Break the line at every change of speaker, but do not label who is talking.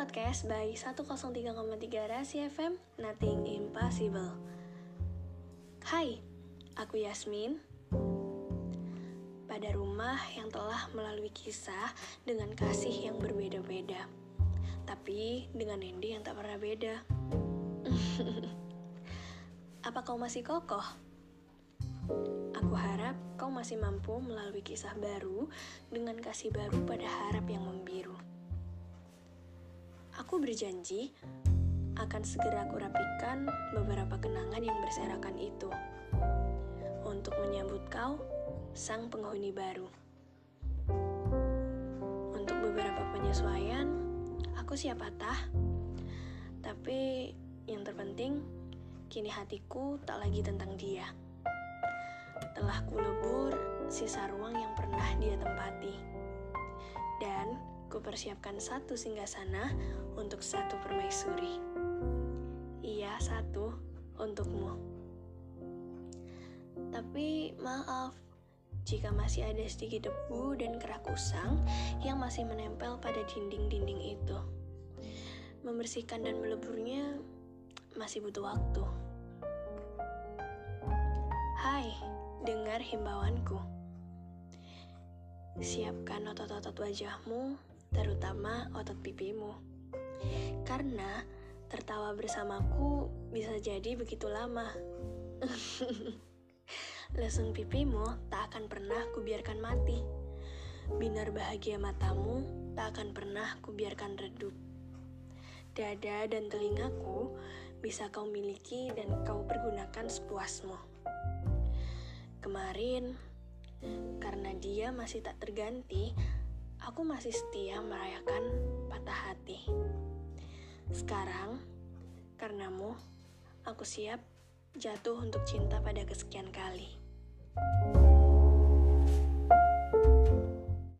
podcast by 103,3 Rasi FM Nothing Impossible Hai, aku Yasmin Pada rumah yang telah melalui kisah dengan kasih yang berbeda-beda Tapi dengan ending yang tak pernah beda Apa kau masih kokoh? Aku harap kau masih mampu melalui kisah baru dengan kasih baru pada harap yang membiru. Aku berjanji akan segera aku rapikan beberapa kenangan yang berserakan itu untuk menyambut kau, sang penghuni baru. Untuk beberapa penyesuaian, aku siap patah. Tapi yang terpenting, kini hatiku tak lagi tentang dia. Telah kulebur sisa ruang yang pernah dia tempati. Dan kupersiapkan satu singgasana untuk satu permaisuri. Iya, satu untukmu. Tapi maaf, jika masih ada sedikit debu dan kerak usang yang masih menempel pada dinding-dinding itu. Membersihkan dan meleburnya masih butuh waktu. Hai, dengar himbauanku. Siapkan otot-otot wajahmu terutama otot pipimu. Karena tertawa bersamaku bisa jadi begitu lama. Lesung pipimu tak akan pernah kubiarkan mati. Binar bahagia matamu tak akan pernah kubiarkan redup. Dada dan telingaku bisa kau miliki dan kau pergunakan sepuasmu. Kemarin, karena dia masih tak terganti, aku masih setia merayakan patah hati. Sekarang, karenamu, aku siap jatuh untuk cinta pada kesekian kali.